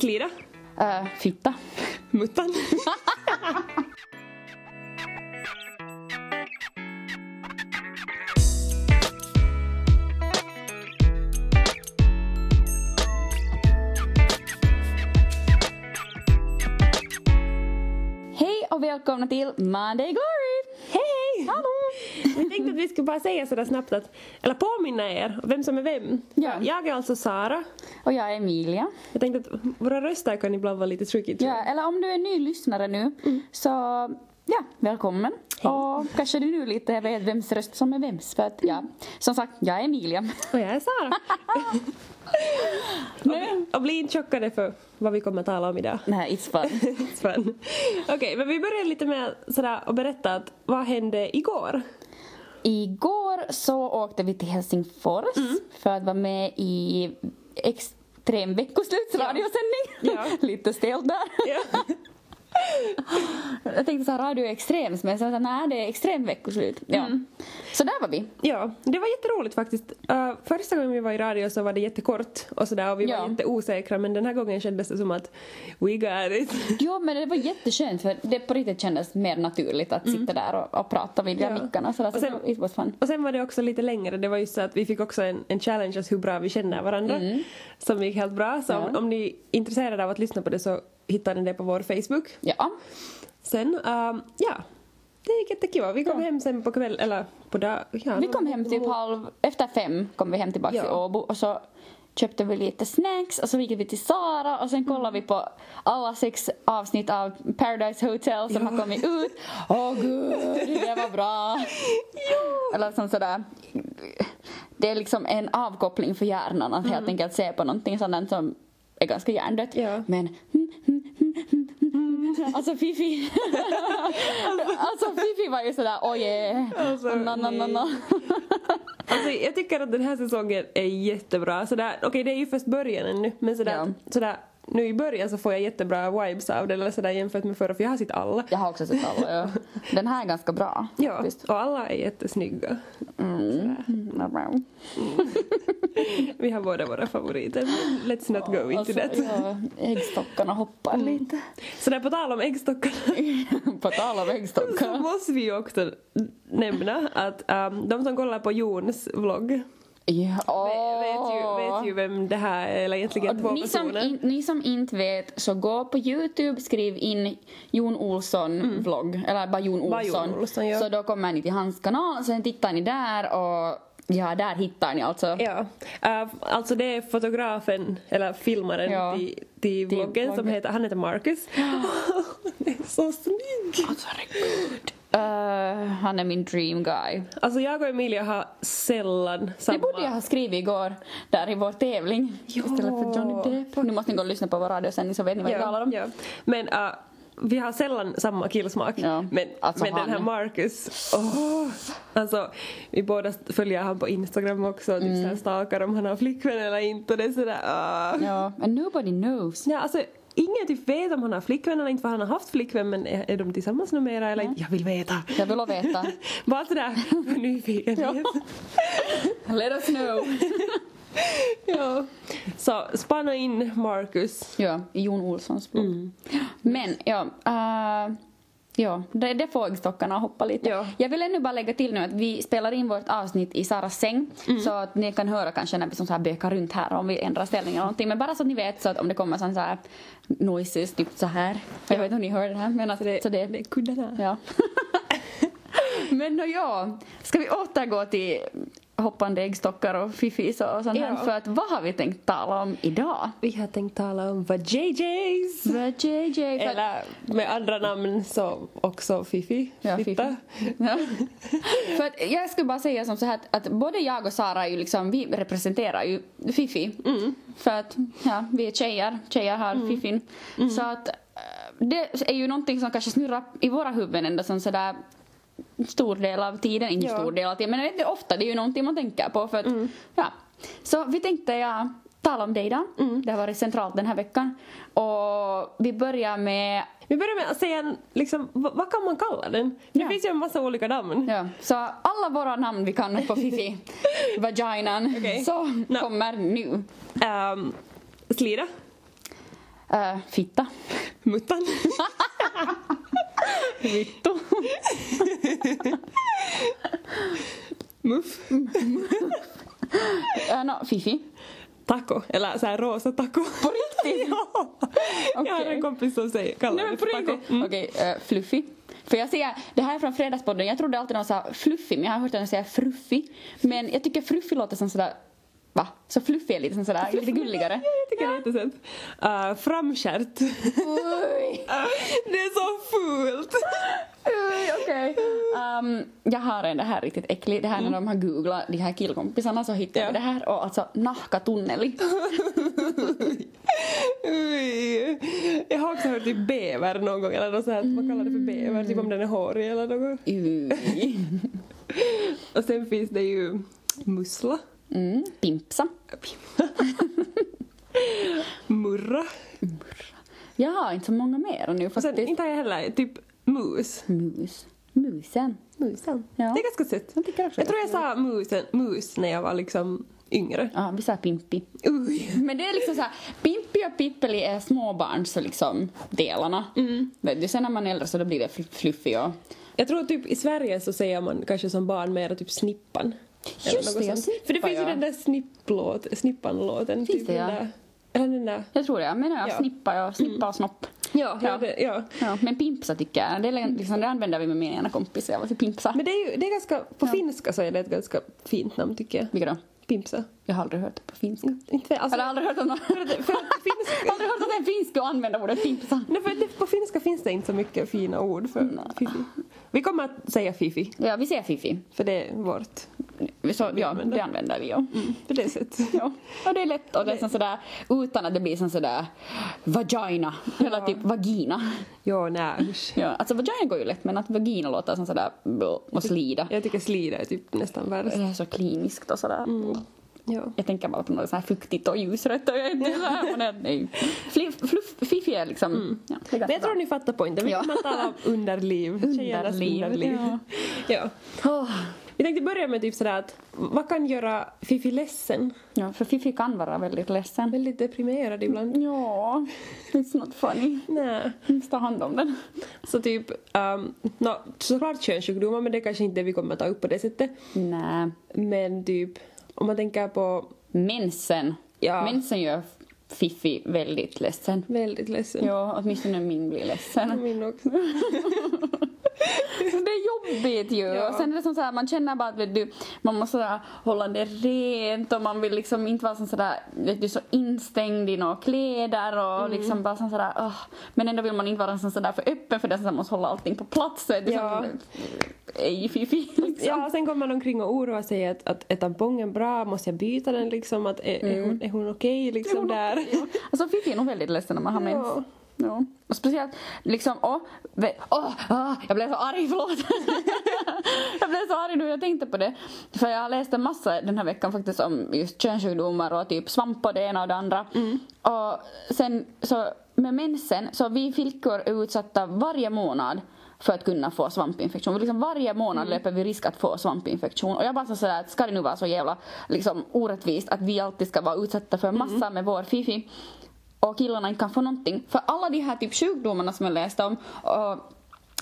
Slira. Uh, fitta. Muttan. Hej och välkomna till Monday Glory! Hej! Hallå! Vi tänkte att vi skulle bara säga sådär snabbt att, eller påminna er vem som är vem. Ja. Jag är alltså Sara. Och jag är Emilia. Jag tänkte att våra röster kan ibland vara lite tricky. Ja, eller om du är ny lyssnare nu så ja, välkommen. Och kanske du nu lite vet vems röst som är vems för att ja, som sagt, jag är Emilia. Och jag är Sara. och, och bli inte chockade för vad vi kommer att tala om idag. Nej, it's fun. It's fun. Okej, men vi börjar lite med sådär att berätta att vad hände igår? Igår så åkte vi till Helsingfors för att vara med i extrem veckoslutsradiosändning. Ja. Lite stelt där. Ja. Jag tänkte så här radio extrems men sen så nej det är extrem veckoslut. Ja. Så där var vi. Ja, det var jätteroligt faktiskt. Uh, första gången vi var i radio så var det jättekort och sådär och vi Ja. var jätteosäkra men den här gången kändes det som att we got it. Jo men det var jätteskönt för det på riktigt kändes mer naturligt att sitta där och, och prata vid Ja. mickarna så, där, Och sen- it was fun. Och sen var det också lite längre, det var just så att vi fick också en, en challenge hur bra vi känner varandra. Som gick helt bra, så om, Mm. Ja. om ni är intresserade av att lyssna på det så hittar ni det på vår Facebook. Ja. Sen, um, ja. Det gick jättekul. Vi kom Ja. hem sen på kväll, eller på dag... Ja, Vi kom hem typ halv, efter fem kom vi hem tillbaka Ja. till Åbo och så köpte vi lite snacks och så gick vi till Sara och sen kollade vi på alla sex avsnitt av Paradise Hotel som har kommit ut. Åh gud, det var bra! Eller som sådär, det är liksom en avkoppling för hjärnan att helt enkelt se på någonting sådant som är ganska hjärndött. Ja. Men Alltså Fifi Alltså Fifi var ju sådär oj yeah. Alltså, na, na, na, na. Alltså, jag tycker att den här säsongen är jättebra. Sådär, okej det är ju först början ännu, men sådär, Ja. sådär, nu i början så får jag jättebra vibes av det eller sådär jämfört med förra, för jag har sett alla. Jag har också sett alla, ja. Den här är ganska bra. Ja, faktiskt. och alla är jättesnygga. Mm. Mm. Vi har båda våra favoriter, let's not go into Alltså, that. ja, äggstockarna hoppar lite. Så där på tal om äggstockarna På tal om så äggstockar. måste vi ju också nämna att um, de som kollar på Jons vlogg Ja. ve- vet, ju, vet ju vem det här är, eller egentligen två Ni som, personer. in, ni som inte vet, så gå på Youtube, skriv in Jon Olsson vlogg, eller bara Jon Mm. Bara Olsson. Jon Olsson, ja. Så då kommer ni till hans kanal, sen tittar ni där och ja, där hittar ni alltså. Ja, uh, alltså det är fotografen, eller filmaren Ja. till, till vloggen som heter, han heter Marcus. han är så snygg! Alltså herregud. Uh, han är min dream guy. Alltså jag och Emilia har sällan samma... Det borde jag ha skrivit igår där i vår tävling Ja. istället för Johnny Depp. Nu måste ni gå och lyssna på vår radiosändning så vet ni vad jag talar om. ja. Men uh, vi har sällan samma killsmak. Ja. Men, Alltså men den här Marcus, åh! Alltså, vi båda följer han på Instagram också, typ Mm. stalkar om han har flickvän eller inte och det är sådär, ah. Ja, and nobody knows. Ja, alltså, ingen typ vet om han har flickvän eller inte för han har haft flickvän men är, är de tillsammans numera eller inte? Jag vill veta. Jag vill veta. Bara sådär för nyfikenhet. Let us know. ja. Så spana in Marcus. Ja, i Jon Olssons blogg. Men ja, uh, ja det, det får äggstockarna hoppa lite. Ja. Jag vill ännu bara lägga till nu att vi spelar in vårt avsnitt i Saras säng så att ni kan höra kanske när vi som så här bökar runt här om vi ändrar ställning eller någonting. Men bara så att ni vet så att om det kommer sån så här noises typ så här. Jag vet inte om ni hör det här men att, så det, så det, Det är kuddarna. Ja. Men nå ja, ska vi återgå till hoppande äggstockar och fiffis och sånt? Ja. För att vad har vi tänkt tala om idag? Vi har tänkt tala om vad JJ's. Vad JJ? Eller med andra namn så också Fifi. ja, Fitta. Fifi. Ja. För att jag skulle bara säga som så här att, att både jag och Sara ju liksom, vi representerar ju Fifi. För att ja, vi är tjejer, tjejer har Fifin. Så att eh, det är ju någonting som kanske snurrar i våra huvuden ändå som sådär stor del av tiden, inte Ja. stor del av tiden, men vet du, ofta det är ju någonting man tänker på för att, ja. Så vi tänkte ja, tala om dig då. Det har varit centralt den här veckan. Och vi börjar med Vi börjar med att säga liksom, vad, kan man kalla den? Det Ja. finns ju en massa olika namn. Ja, så alla våra namn vi kan på Fifi, vaginan, Okej. så No. kommer nu. Um, slira. Äh, fitta. Muttan. Vittu. Muff. No, Fifi. Taco. Eller så här rosa taco. På riktigt? ja. Jag har en kompis som säger, kallar Nej det för taco. Mm. Okej, eh, Fluffy. För jag ser, det här är från Fredagspodden, jag trodde alltid de sa fluffy men jag har hört dem säga fruffy. Men jag tycker fruffy låter som sådär, va? Så fluffy är lite sådär, lite gulligare. Jag tycker det är jättesött. Uh, framskärt. Oj, det är så fult. oj, okej. Um, jag har en, det här är riktigt äcklig, det här när de har googlat de här killkompisarna så hittar Ja. vi det här och alltså nahkatunneli. Ui. Jag har också hört typ bäver någon gång, eller något så här, vad kallar det för bäver, typ om den är hårig eller något. Och sen finns det ju mussla, Mm, pimpsa. murra, Jag har inte så många mer nu och sen faktiskt. inte jag heller typ mus. Mus. Musen. Musen. Ja. Det är ganska sött. Jag också Jag tror jag sa musen, mus när jag var liksom yngre. Ja, vi sa pimpi. Ui. Men det är liksom såhär, Pimpi och Pippeli är småbarns liksom delarna. Mm. Du, sen när man är äldre så då blir det fl- fluffy och... Jag tror typ i Sverige så säger man kanske som barn mera typ snippan. Just det, snippa, För det finns ju ja. den där snipplåt, snippan-låten. Finns typ det, den ja? Där, eller den där. Jag tror det, jag menar jag Ja. snippa och snippa och snopp. Ja, ja. Det, ja. Ja, men pimpsa tycker jag, det, är liksom, det använder vi med min ena kompis, jag var till pimpsa. Men det är ju det är ganska, på finska så är det ett ganska fint namn tycker jag. Vilka då? Pimpsa. Jag har aldrig hört det på finska. Inte, alltså, Jag har aldrig hört om någon... för att, för att Jag finska, har aldrig hört att en finsk ska använda ordet pimpsa. nej, för det, på finska finns det inte så mycket fina ord för fifi. Vi kommer att säga fifi, Ja, vi säger fifi. för det är vårt. Så, ja, använder. det använder vi ju. Mm, för det är sätt. Ja, och det är lätt och det är sådär utan att det blir sådär vagina eller typ vagina. Ja, nej usch. Ja, alltså vagina går ju lätt men att vagina låter som sådär och slida. Jag tycker slida är typ nästan värst. Det är så kliniskt och sådär. Ja. Jag tänker bara på något så här fuktigt och ljusrött och jag är inte så här det. Nej. Fluff, fluff, fiffi är liksom... Ja, det är ganska Men jag tror ni fattar poängen. Vi Ja. kommer tala om underliv. Underliv, underliv. ja. Ja. Åh. Vi tänkte börja med typ sådär att vad kan göra Fifi ledsen? Ja, för Fifi kan vara väldigt ledsen. Väldigt deprimerad ibland. Ja, it's not funny. Nej. Ta hand om den. Så typ, um, no, såklart könssjukdomar men det är kanske inte det vi kommer att ta upp på det sättet. Nej. Men typ, om man tänker på Mensen. Ja. Mensen gör Fifi väldigt ledsen. väldigt ledsen. Ja, åtminstone min blir ledsen. Min också. Det är jobbigt ju. Ja. Och sen är det som så här, man känner bara att vet du, man måste sådär, hålla det rent och man vill liksom inte vara sådär, vet du, så instängd i några kläder och Mm. liksom bara sådär, åh. Men ändå vill man inte vara sådär för öppen för det så man måste hålla allting på plats. Är det Ja. ej fifi liksom. Ja, sen kommer man omkring och oroar sig att, att är tampongen bra? Måste jag byta den liksom? Att är, är hon, är hon okej liksom hon där? Alltså Fifi är nog väldigt ledsen när man har Ja. Ja. Och speciellt liksom, åh, åh, ah, jag blev så arg, förlåt. jag blev så arg nu jag tänkte på det. För jag har läst en massa den här veckan faktiskt om just könssjukdomar och typ svamp och det ena och det andra. Och sen så med mensen, så vi flickor är utsatta varje månad för att kunna få svampinfektion. Liksom varje månad löper vi risk att få svampinfektion. Och jag bara så sådär att ska det nu vara så jävla liksom, orättvist att vi alltid ska vara utsatta för massa med vår fifi och killarna inte kan få någonting. För alla de här typ sjukdomarna som jag läste om och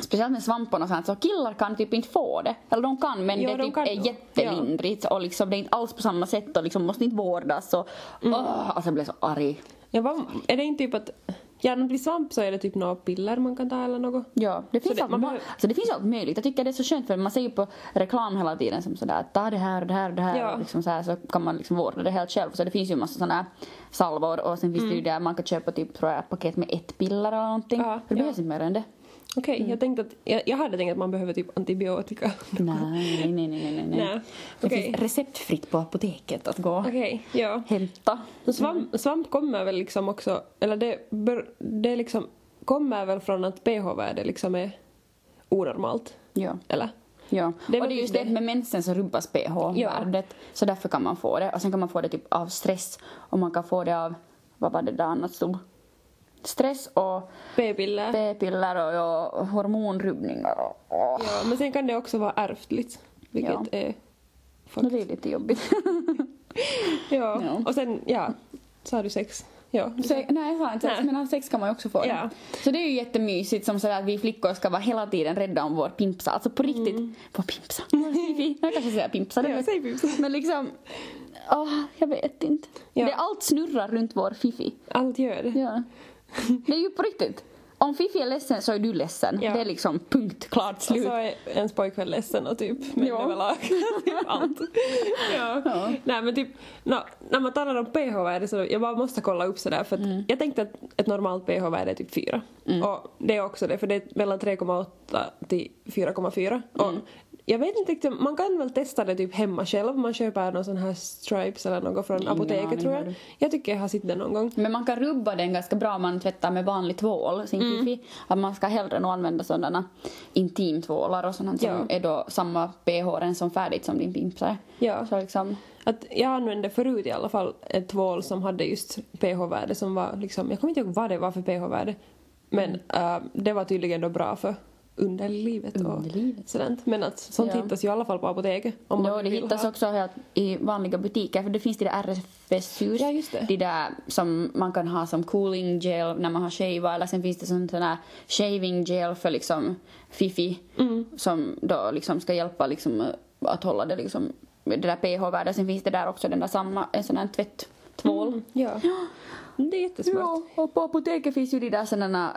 Speciellt med svamparna och sånt, så killar kan typ inte få det. Eller de kan men Ja, det de typ är nog. jättelindrigt och liksom det är inte alls på samma sätt och liksom måste inte vårdas och åh, alltså jag blev så arg. Ja, vad, är det inte typ att, det blir svamp så är det typ några piller man kan ta eller något? Ja, det finns, det- allt, ma- behöver- alltså det finns allt möjligt. Jag tycker det är så skönt för man ser ju på reklam hela tiden som sådär ta det här och det här och det här Ja. och liksom så, här, så kan man liksom vårda det helt själv. Så det finns ju en massa sådana här salvor och sen finns det ju där man kan köpa typ tror jag paket med ett piller eller någonting. Ja, För det ja. behövs inte mer än det. Okej, jag tänkte att, jag, jag hade tänkt att man behöver typ antibiotika. Nej, nej, nej, nej, nej. Nej, Det okej. finns receptfritt på apoteket att gå Okej, ja. hämta. Svamp, svamp kommer väl liksom också, eller det, det liksom kommer väl från att pH-värde liksom är onormalt, Ja. eller? Ja, Det och det är just det. det med mensen så rubbas pH-värdet. Så därför kan man få det. Och sen kan man få det typ av stress. Och man kan få det av, vad var det där annat stod? Stress och P-piller. p-piller och, ja, hormonrubbningar och... åh. Ja, men sen kan det också vara ärftligt, vilket Ja. är... Det är lite jobbigt. Ja. Ja. och sen, ja, så har du sex. ja. Se, nej, jag har inte sex, men sex kan man ju också få. Ja. Så det är ju jättemysigt som sådär att vi flickor ska vara hela tiden rädda om vår pimpsa. Alltså på riktigt. Vår pimpsa. Fifi. Jag kanske säger pimpsa. Ja, säg pimpsa. Men liksom, åh, jag vet inte. Ja. Det allt snurrar runt vår Fifi. Allt gör det. Ja. Det är ju på riktigt. Om Fifi är ledsen så är du ledsen. Ja. Det är liksom punkt, klart, Och slut. så är ens pojkvän ledsen och typ Ja. överlag. typ allt. Ja. Ja. Nej men typ, nå, när man talar om pH-värde så jag bara måste kolla upp sådär för Mm. jag tänkte att ett normalt pH-värde är typ 4. Och det är också det för det är mellan 3,8 till 4,4. Och Mm. Jag vet inte riktigt, man kan väl testa det typ hemma själv. Man köper någon sån här stripes eller något från Ingen apoteket tror jag. Jag tycker jag har sett det någon gång. Men man kan rubba den ganska bra om man tvättar med vanlig tvål, sin Mm. Fifi. Att man ska hellre nog använda sådana intimtvålar och sådant Ja. som är då samma pH som färdigt som din pimpsa är. Ja. Så liksom, Att jag använde förut i alla fall ett tvål som hade just pH-värde som var liksom, jag kommer inte ihåg vad det var för pH-värde. Men äh, det var tydligen då bra för underlivet och Underlivet. sådant. Men att sånt Ja. hittas ju i alla fall på apoteket. Om man ja, det vill hittas ha. också helt i vanliga butiker för det finns de där RFS-ljus. Ja, just det. De där som man kan ha som cooling gel när man har shava eller sen finns det sån här shaving gel för liksom fifi Mm. som då liksom ska hjälpa liksom att hålla det liksom det där pH-värdet. Sen finns det där också den där samma, en sån här tvätttvål. Mm, ja. Det är jättesmart. Ja, och på apoteket finns ju de där sådana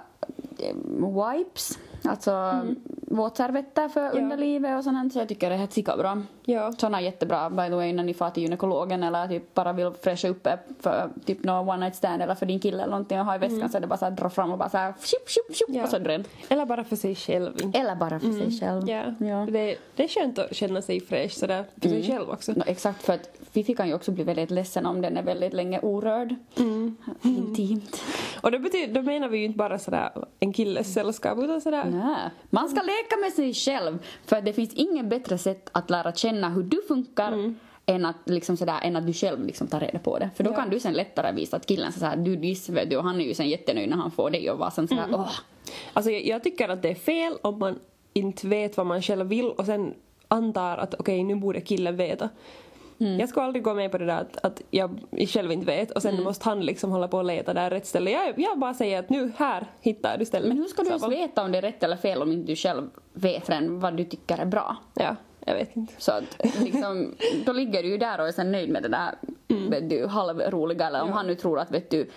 eh, wipes, alltså våtservetter för underlivet och sånt. Så jag tycker det är helt bra. Ja. Såna är jättebra by the way när ni far till gynekologen eller typ bara vill fräscha upp för typ någon one night stand eller för din kille eller någonting och ha i väskan så är det bara så här dra fram och bara så här tjup, tjup, tjup Ja. och så ren. Eller bara för sig själv. Eller bara för sig själv. Ja. ja. Det, det är skönt att känna sig fräsch sådär för sig själv också. No, exakt, för att Fifi kan ju också bli väldigt ledsen om den är väldigt länge orörd. Intimt. Och då, betyder, då menar vi ju inte bara sådär en killes sällskap utan sådär Nej. Man ska leka med sig själv för det finns ingen bättre sätt att lära känna hur du funkar än, att, liksom sådär, än att du själv liksom tar reda på det. För då Ja. kan du sen lättare visa att killen såhär, du diss vet du och han är ju sen jättenöjd när han får dig och var sen sådär åh. Alltså jag, jag tycker att det är fel om man inte vet vad man själv vill och sen antar att okej nu borde killen veta. Jag skulle aldrig gå med på det där att, att jag själv inte vet och sen måste han liksom hålla på och leta där rätt ställe. Jag, jag bara säger att nu här hittar du stället. Men hur ska du ens bara- veta om det är rätt eller fel om inte du själv vet redan vad du tycker är bra? Ja, jag vet inte. Så att liksom, då ligger du ju där och är sen nöjd med det där vet du, halvroliga eller om han nu tror att vet du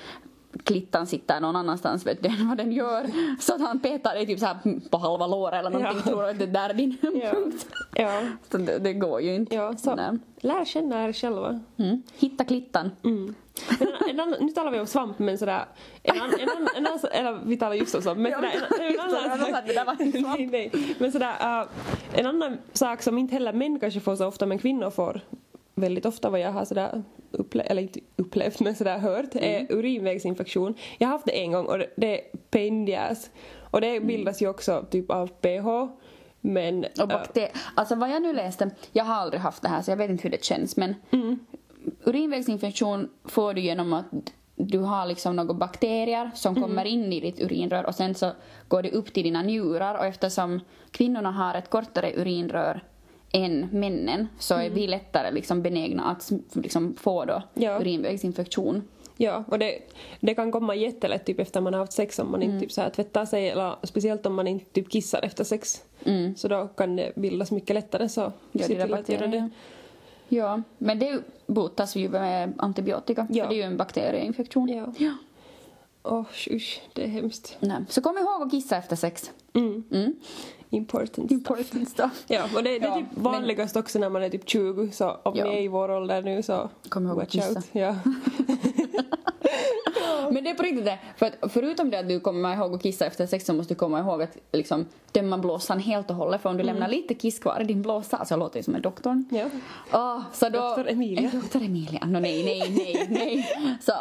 klittan sitter någon annanstans vet du än vad den gör så att han petar dig typ så på halva låret eller någonting Ja. tror att det där är din punkt. Ja, Så det, det går ju inte. ja så Nej. lär känna er själva. Mm. Hitta klittan. Mm. En, en annan, nu talar vi om svamp men sådär, en, annan, en, en annan, eller vi talar just om svamp men sådär, en annan sak som inte heller män kanske får så ofta men kvinnor får väldigt ofta vad jag har sådär upplevt, eller inte upplevt men sådär hört är Mm. urinvägsinfektion. Jag har haft det en gång och det, är ass. Och det Mm. bildas ju också typ av pH men Och bakter- alltså vad jag nu läste, jag har aldrig haft det här så jag vet inte hur det känns men urinvägsinfektion får du genom att du har liksom några bakterier som kommer in i ditt urinrör och sen så går det upp till dina njurar och eftersom kvinnorna har ett kortare urinrör än männen så är vi lättare liksom benägna att liksom få då Ja. urinvägsinfektion. Ja, och det, det kan komma jättelätt typ efter man har haft sex om man Mm. inte typ så här tvättar sig eller speciellt om man inte typ kissar efter sex. Så då kan det bildas mycket lättare så Mm. Ja, se till att göra det. Ja, men det botas ju med antibiotika Ja. för det är ju en bakterieinfektion. Ja. ja. Åh, usch, det är hemskt. Nej. Så kom ihåg att kissa efter sex. Mm. Mm. Important, Important stuff. Ja, och det, det är Ja, typ men- vanligast också när man är typ 20 så om Ja. ni är i vår ålder nu så Kom ihåg att watch kissa. out. Ja. Men det är på riktigt det. För att förutom det att du kommer ihåg att kissa efter sex så måste du komma ihåg att liksom tömma blåsan helt och hållet. För om du lämnar lite kiss kvar i din blåsa, alltså jag låter ju som en doktorn. ja. Åh, så då, Doktor Emilia. Eh, Doktor Emilia. No, nej, nej, nej, nej. Så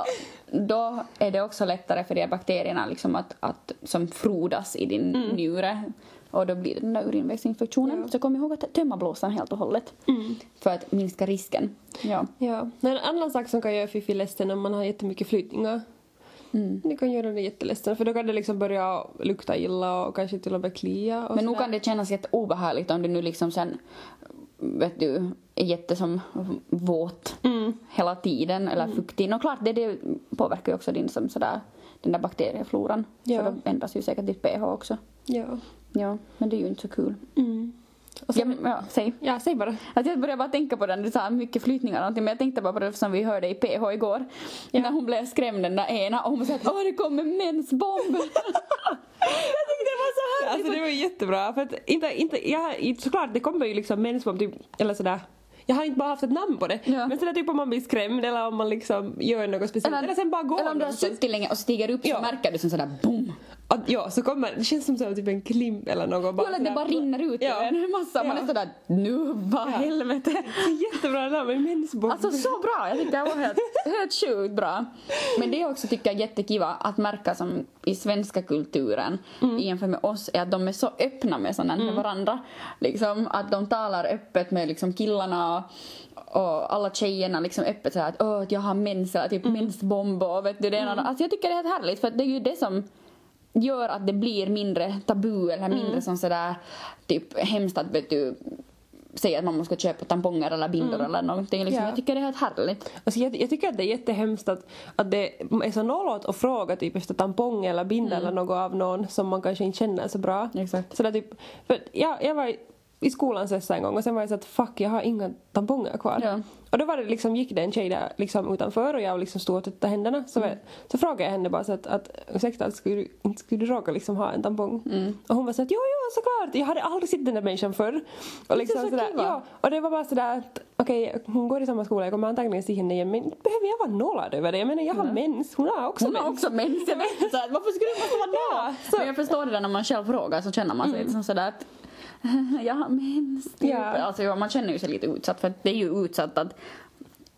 då är det också lättare för de här bakterierna liksom att, att, som frodas i din njure. Och då blir det den där urinvägsinfektionen. Ja. Så kom ihåg att tömma blåsan helt och hållet. För att minska risken. Ja. ja. Men en annan sak som kan göra Fifi ledsen om man har jättemycket flytningar Mm. Det kan göra det jätteledsen för då kan det liksom börja lukta illa och kanske till och med klia och Men nog kan det kännas jätteobehagligt om du nu liksom sen vet du, är jätte som våt hela tiden eller fuktig. Och klart, det, det påverkar ju också din som sådär, den där bakteriefloran. Ja. För då ändras ju säkert ditt pH också. Ja. Ja, men det är ju inte så kul. Och så, Ja, men, ja, säg. ja, säg bara. Att jag började bara tänka på den, du sa mycket flytningar och någonting, men jag tänkte bara på det som vi hörde i PH igår. När hon blev skrämd den där ena och hon sa att åh det kommer mensbomb. jag tyckte det var så härligt. Alltså det var jättebra för att inte, inte, jag, såklart det kommer ju liksom mensbomb typ, eller sådär jag har inte bara haft ett namn på det. Ja. Men sådär typ om man blir skrämd eller om man liksom gör något speciellt. Eller, sen bara går eller om du har suttit länge och stiger upp Ja. så märker du som sådär boom. Ja, så kommer det känns som så, typ en klimp eller något. Eller att det bara rinner ut Ja. en massa. Man Ja. är sådär nu vad helvete. Jättebra namn, men mensbomb. Alltså så bra, jag tycker det var helt, helt sjukt bra. Men det är också tycker jag jättekiva att märka som i svenska kulturen Mm. jämfört med oss är att de är så öppna med sådant med varandra. Liksom att de talar öppet med liksom killarna och, och alla tjejerna liksom öppet såhär att åh att jag har mens eller Mm. typ mensbomb och vet du det det. Alltså jag tycker det är helt härligt för det är ju det som gör att det blir mindre tabu eller mindre Mm. som sådär typ hemskt att vet du säga att man måste köpa tamponger eller bindor eller någonting. Liksom. Mm. Ja. Jag tycker det är helt härligt. Alltså jag, jag tycker att det är jättehemskt att, att det är så nollåt att fråga typ efter tampong eller binda eller något av någon som man kanske inte känner så bra. Exakt. Så där typ, för jag, jag var i- skolan så en gång och sen var jag så att fuck jag har inga tamponger kvar. Ja. Och då var det liksom, gick det en tjej där liksom utanför och jag liksom stod och tvättade händerna. Så, var, så frågade jag henne bara så att, att ursäkta, skulle du, inte skulle du råka liksom ha en tampong? Och hon var så att jo, jo, såklart. Jag hade aldrig sett den där människan förr. Och liksom så sådär, ja, och det var bara sådär att okej, hon går i samma skola, jag kommer antagligen se henne igen men behöver jag vara nollad över det? Jag menar jag har mens, hon har också Hon mens. har också mens. Jag vet här, varför skulle måste vara Ja, det? så- Men jag förstår det där när man själv frågar så känner man sig lite som sådär att jag har mens. Typ. Ja. Alltså, man känner ju sig lite utsatt för att det är ju utsatt att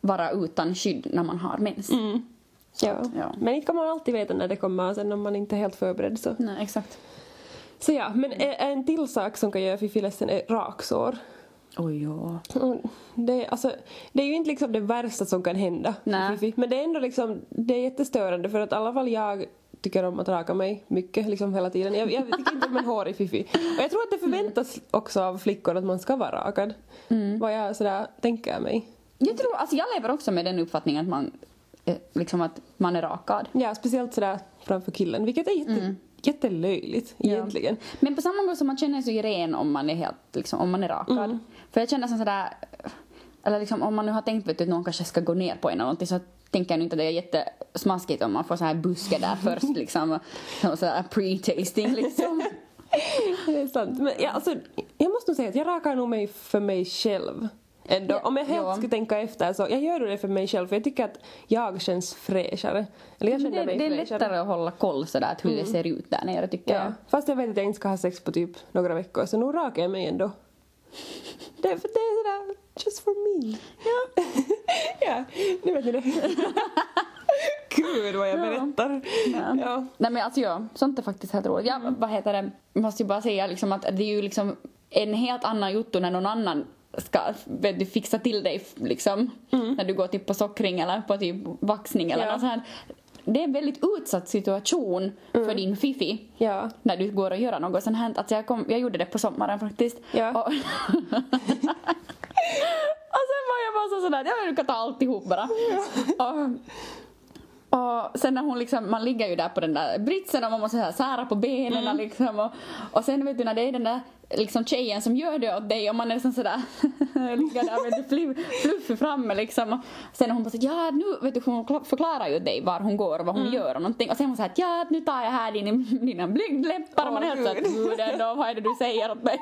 vara utan skydd när man har mens. Ja. ja. Men inte kan man alltid veta när det kommer sen om man inte är helt förberedd så. Nej, exakt. Så ja, men en till sak som kan göra Fifi ledsen är raksår. Oj, ja. Och Det är, alltså, det är ju inte liksom det värsta som kan hända Nej. Men det är ändå liksom, det är jättestörande för att i alla fall jag tycker om att raka mig mycket liksom hela tiden. Jag, jag tycker inte om en hårig Fifi. Och jag tror att det förväntas också av flickor att man ska vara rakad. Vad jag sådär tänker mig. Jag tror, alltså jag lever också med den uppfattningen att man, eh, liksom att man är rakad. Ja, speciellt sådär framför killen, vilket är jätte, jättelöjligt egentligen. Men på samma gång som man känner sig ren om man är helt, liksom, om man är rakad. För jag känner sådär, eller liksom om man nu har tänkt vet du, att någon kanske ska gå ner på en eller någonting så tänker jag nu inte att det är jättesmaskigt om man får så här buske där först liksom. Och så här pre-tasting liksom. Det är sant. Men ja, alltså, jag måste nog säga att jag rakar nog mig för mig själv. Ändå. Ja, Om jag helt ja. skulle tänka efter så jag gör det för mig själv för jag tycker att jag känns fräschare. Eller jag Det, känner mig det är fräschare. lättare att hålla koll sådär att hur det ser ut där nere tycker Ja. jag. Fast jag vet att jag inte ska ha sex på typ några veckor så nu rakar jag mig ändå. Det, är- sådär, just for me. Ja, ja nu vet ni det. Gud vad jag Ja. berättar. Ja. Ja. Nej men alltså ja, sånt är faktiskt helt roligt. Ja, vad heter det, måste ju bara säga liksom att det är ju liksom en helt annan jotto när någon annan ska du, fixa till dig liksom. När du går typ på sockring eller på typ vaxning eller Ja. något sånt. Det är en väldigt utsatt situation för din fifi. Ja. När du går och gör något sånt här. Alltså jag, kom, jag gjorde det på sommaren faktiskt. Ja. Och, och sen var jag bara så sådär, jag kan ta alltihop bara. Och, och sen när hon liksom, man ligger ju där på den där britsen och man måste så här sära på benen liksom och, och sen vet du när det är den där liksom tjejen som gör det åt dig och man är liksom sådär ligger där du fluff, fluffig framme liksom. Och sen hon bara så ja nu vet du hon kla- förklarar ju dig var hon går och vad hon gör och någonting. Och sen hon att ja nu tar jag här din, dina blygdläppar. Och man är helt såhär gud. Ändå vad är det du säger åt mig?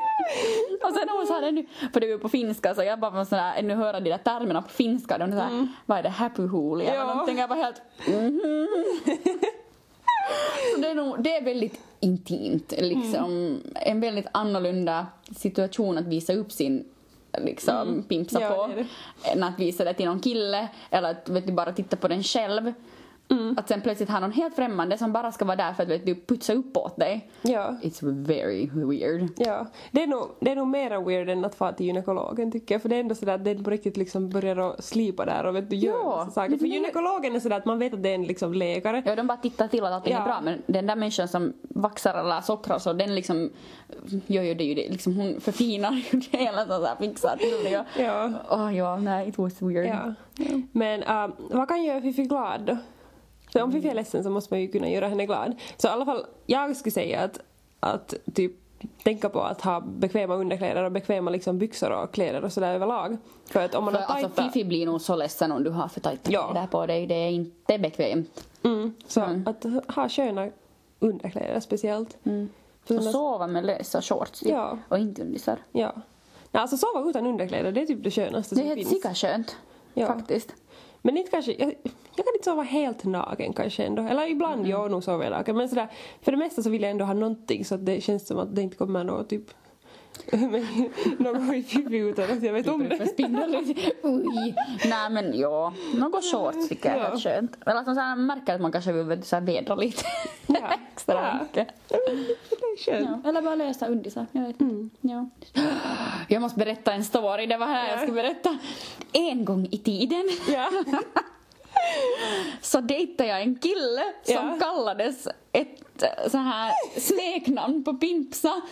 Och sen hon det nu för det är ju på finska så jag bara var sådär ännu höra de där termerna på finska. Och de såhär vad är det happy eller Ja. någonting. Jag var helt mhm. Så det är, nog, det är väldigt intimt, liksom. En väldigt annorlunda situation att visa upp sin liksom, pimpsa Ja, på det det. än att visa det till någon kille eller att vet du, bara titta på den själv. Att sen plötsligt ha någon helt främmande som bara ska vara där för att vet du, putsa upp åt dig. Ja. It's very weird. Ja, det är, nog, det är nog mera weird än att fara till gynekologen tycker jag. För det är ändå sådär att det på riktigt liksom börjar att slipa där och vet du, gör Ja, massa saker. För gynekologen är sådär att man vet att det är en liksom läkare. Ja, de bara tittar till att allting Ja. är bra men den där människan som vaxar alla sockrar så den liksom gör ju det ju det. Liksom hon förfinar ju det hela så här fixar till det. Ja. Åh ja, nej, it was weird. Ja. Men äh, vad kan göra Fifi glad då? För om Fifi är ledsen så måste man ju kunna göra henne glad. Så i alla fall, jag skulle säga att, att typ tänka på att ha bekväma underkläder och bekväma liksom byxor och kläder och sådär överlag. För att om man För har alltså tajta... Fifi blir nog så ledsen om du har för tajta Ja. kläder på dig. Det är inte bekvämt. Mm, så Mm. att ha sköna underkläder speciellt. Mm. Och sova med lösa shorts typ. Ja. och inte undisar. Ja. Nej, alltså sova utan underkläder, det är typ det skönaste Det är som helt finns. sika skönt. Ja. Faktiskt. Men inte kanske, jag, jag kan inte sova helt naken kanske ändå. Eller ibland, Mm. ja, nog sover jag naken. Men sådär, för det mesta så vill jag ändå ha någonting så att det känns som att det inte kommer något typ något i Fifi utan att jag vet om det. Oj. Nej men ja, något shorts tycker jag är helt skönt. Eller att man så här märker att man kanske vill så här vädra lite Ja. extra Ja. mycket. Ja. Eller bara lösa undisar, jag vet inte. Ja. Jag måste berätta en story, det var här jag Ja. ska berätta. En gång i tiden Ja. Så dejtade jag en kille som Ja. kallades ett eh, så här smeknamn på Pimpsa.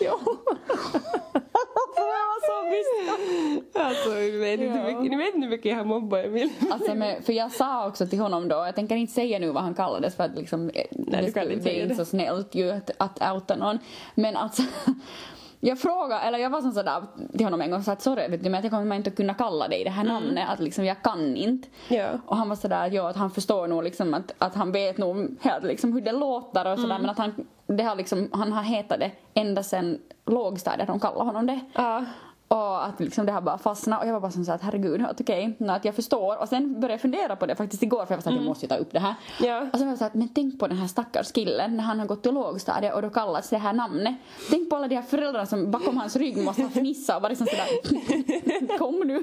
Alltså, ni vet, inte Ja. mycket, ni vet inte hur mycket jag har mobbat Emil. Alltså, men, för jag sa också till honom då, jag tänker inte säga nu vad han kallades för att liksom, du det, det är inte så snällt ju att, att outa någon. Men alltså, jag frågade, eller jag var som sådär till honom en gång och sa att sorry vet du, men jag kommer inte att kunna kalla dig det här namnet, att liksom jag kan inte. Ja. Och han var sådär, ja att han förstår nog liksom att, att han vet nog helt liksom hur det låter och sådär men att han, det har liksom, han har hetat det ända sedan lågstadiet de kallar honom det. Ja. Och att liksom det har bara fastnat och jag var bara som så att herregud, okej, nå, att jag förstår. Och sen började jag fundera på det faktiskt igår för jag var så att jag måste ju ta upp det här. Ja. Och sen var jag så att men tänk på den här stackars killen när han har gått till lågstadiet och då kallas det här namnet. Tänk på alla de här föräldrarna som bakom hans rygg måste ha fnissat och varit liksom sådär kom nu.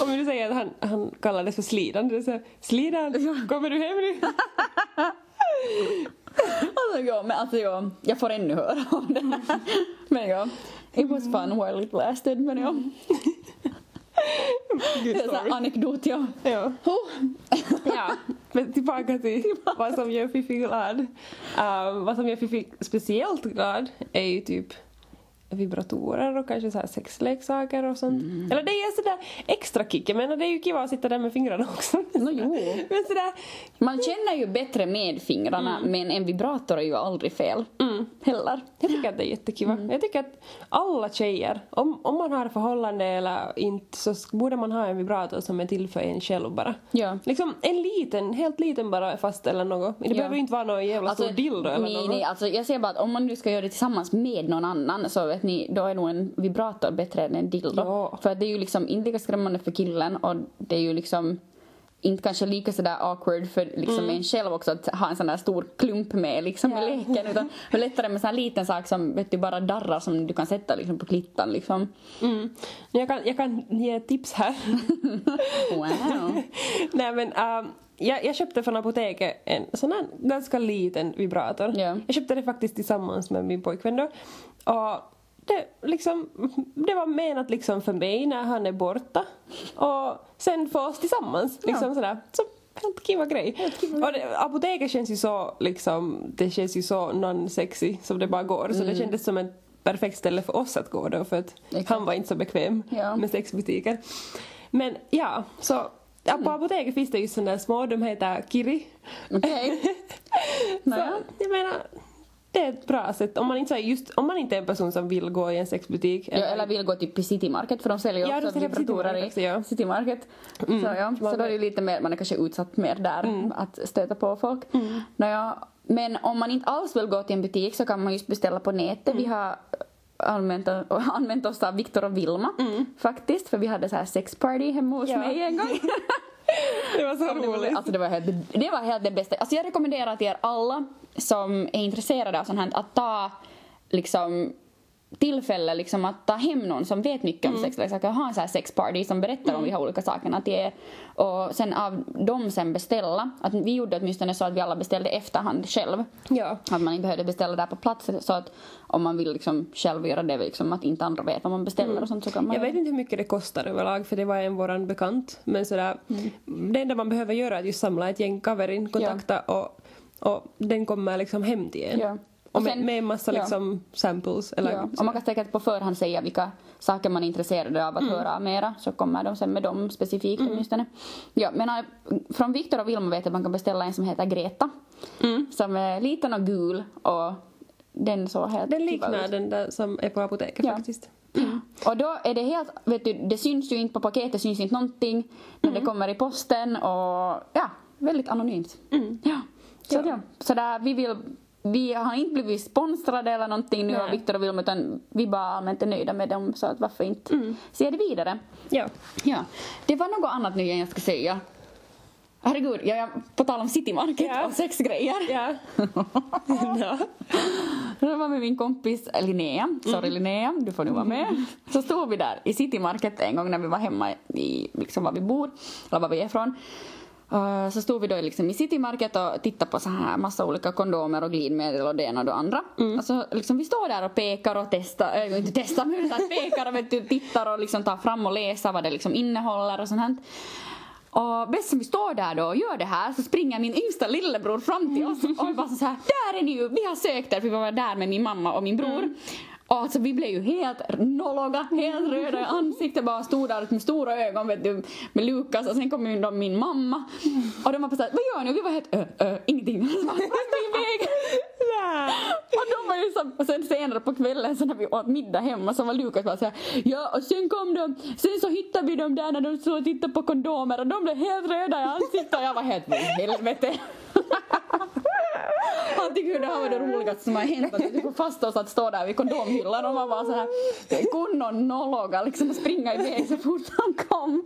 Om du säger att han, han kallades för Slidan, det är så här, Slidan, kommer du hem nu? Alltså ja, men alltså ja, jag får ännu höra om det här. Men ja, it was fun while it lasted men ja. Good Det är här anekdot ja. Ja. Oh. ja. Men tillbaka till vad som gör Fifi glad. Um, vad som gör Fifi speciellt glad är ju typ vibratorer och kanske så här sexleksaker och sånt. Eller det är sådär extra kick. Jag menar det är ju kiva att sitta där med fingrarna också. No, jo. Men sådär, Man känner ju bättre med fingrarna men en vibrator är ju aldrig fel. Heller. jag tycker att det är jättekiva. Jag tycker att alla tjejer, om, om man har förhållande eller inte så borde man ha en vibrator som är till för en själv bara. Ja. Liksom en liten, helt liten bara fast eller något. Det behöver ju inte vara någon jävla stor dildo eller nej, något. nej, alltså jag säger bara att om man nu ska göra det tillsammans med någon annan så ni, då är nog en vibrator bättre än en dildo. Ja. För att det är ju liksom inte lika skrämmande för killen och det är ju liksom inte kanske lika sådär awkward för liksom en själv också att ha en sån där stor klump med liksom i Ja. leken utan det är lättare med en sån här liten sak som vet du bara darrar som du kan sätta liksom på klittan liksom. Mm. Jag, kan, jag kan ge ett tips här. Wow. Nej men ähm, jag, jag köpte från apoteket en sån här ganska liten vibrator. Ja. Jag köpte det faktiskt tillsammans med min pojkvän då. Och det, liksom, det var menat liksom för mig när han är borta. Och sen för oss tillsammans. Liksom sådär. Så helt kiva grej. Och det, apoteket känns ju så liksom, det känns ju så non-sexy som det bara går. Så det kändes som ett perfekt ställe för oss att gå då för att Exakt. han var inte så bekväm Ja. med sexbutiker. Men ja, så ja, på apoteket finns det ju sådana små, de heter Kiri. Okej. Så Nåja. jag menar, det är ett bra sätt om man inte, just, om man inte är en person som vill gå i en sexbutik. Ja, eller vill gå typ i City Market för de säljer ju Ja, också vibratorer i ja. City Market. Så, ja, så då är det lite mer, man är kanske utsatt mer där att stöta på folk. Nåja, men om man inte alls vill gå till en butik så kan man just beställa på nätet. Vi har använt, använt oss av Viktor och Vilma faktiskt för vi hade så här sexparty hemma hos Ja. mig en gång. Det var så Det var, roligt. alltså det, var helt, det var helt det bästa. Alltså jag rekommenderar till er alla som är intresserade av sånt här att ta liksom tillfälle liksom att ta hem någon som vet mycket om sexleksaker och ha en sån här sexparty som berättar om de här olika sakerna till er. Och sen av dem sen beställa. Att vi gjorde åtminstone så att vi alla beställde efterhand själv. Ja. Att man inte behövde beställa där på plats så att om man vill liksom själv göra det liksom att inte andra vet vad man beställer och sånt så kan man Jag vet inte hur mycket det kostar överlag för det var en våran bekant. Men sådär, det enda man behöver göra är att just samla ett gäng kaverin, kontakta och, och den kommer liksom hem till en. Ja. Och med, sen- med en massa ja. liksom samples. Eller, Ja, och man kan säkert på förhand säga vilka saker man är intresserad av att höra mera så kommer de sen med dem specifikt åtminstone. Ja, men äh, från Viktor och Vilma vet jag att man kan beställa en som heter Greta. Som är liten och gul och den så helt Den kiva liknar ut. den där som är på apoteket Ja. faktiskt. Och då är det helt, vet du, det syns ju inte på paketet, syns inte någonting när det kommer i posten och ja, väldigt anonymt. Ja. Så, ja. så där, vi vill vi har inte blivit sponsrade eller någonting nu Nej. av Viktor och Vilma utan vi bara allmänt är nöjda med dem så att varför inte se det vidare. Ja. Ja, det var något annat nu jag ska säga. Herregud, jag, jag, på tal om City Market Ja. och sexgrejer. Ja. ja. Jag var med min kompis Linnea, sorry Linnea, du får nu vara med. Så stod vi där i City Market en gång när vi var hemma i liksom var vi bor, eller var vi är ifrån. Uh, så stod vi då liksom i City Market och tittade på så här massa olika kondomer och glidmedel och det ena och det andra. Alltså liksom vi står där och pekar och testar, äh, inte testar men utan pekar och vet du, tittar och liksom tar fram och läser vad det liksom innehåller och sånt här. Och bäst som vi står där då och gör det här så springer min yngsta lillebror fram till oss och vi bara så här, där är ni ju, vi har sökt er för vi var där med min mamma och min bror. Och alltså vi blev ju helt nologa, helt röda i ansiktet, bara stod där med stora ögon vet du, med Lukas och sen kom ju då min mamma. Och de var bara såhär, vad gör ni? Och vi var helt, ö, ö, ingenting. Så bara, "Vart är vi iväg? Och de var ju så, och sen senare på kvällen så när vi åt middag hemma så var Lukas bara såhär Ja och sen kom de, sen så hittade vi dem där när de stod och tittade på kondomer och de blev helt röda i ansiktet och jag var helt helvete. Han tycker det här var det roligaste som har hänt att vi typ får fast oss att stå där vid kondomhyllan och man var såhär kunnon nologa liksom springa iväg så fort han kom.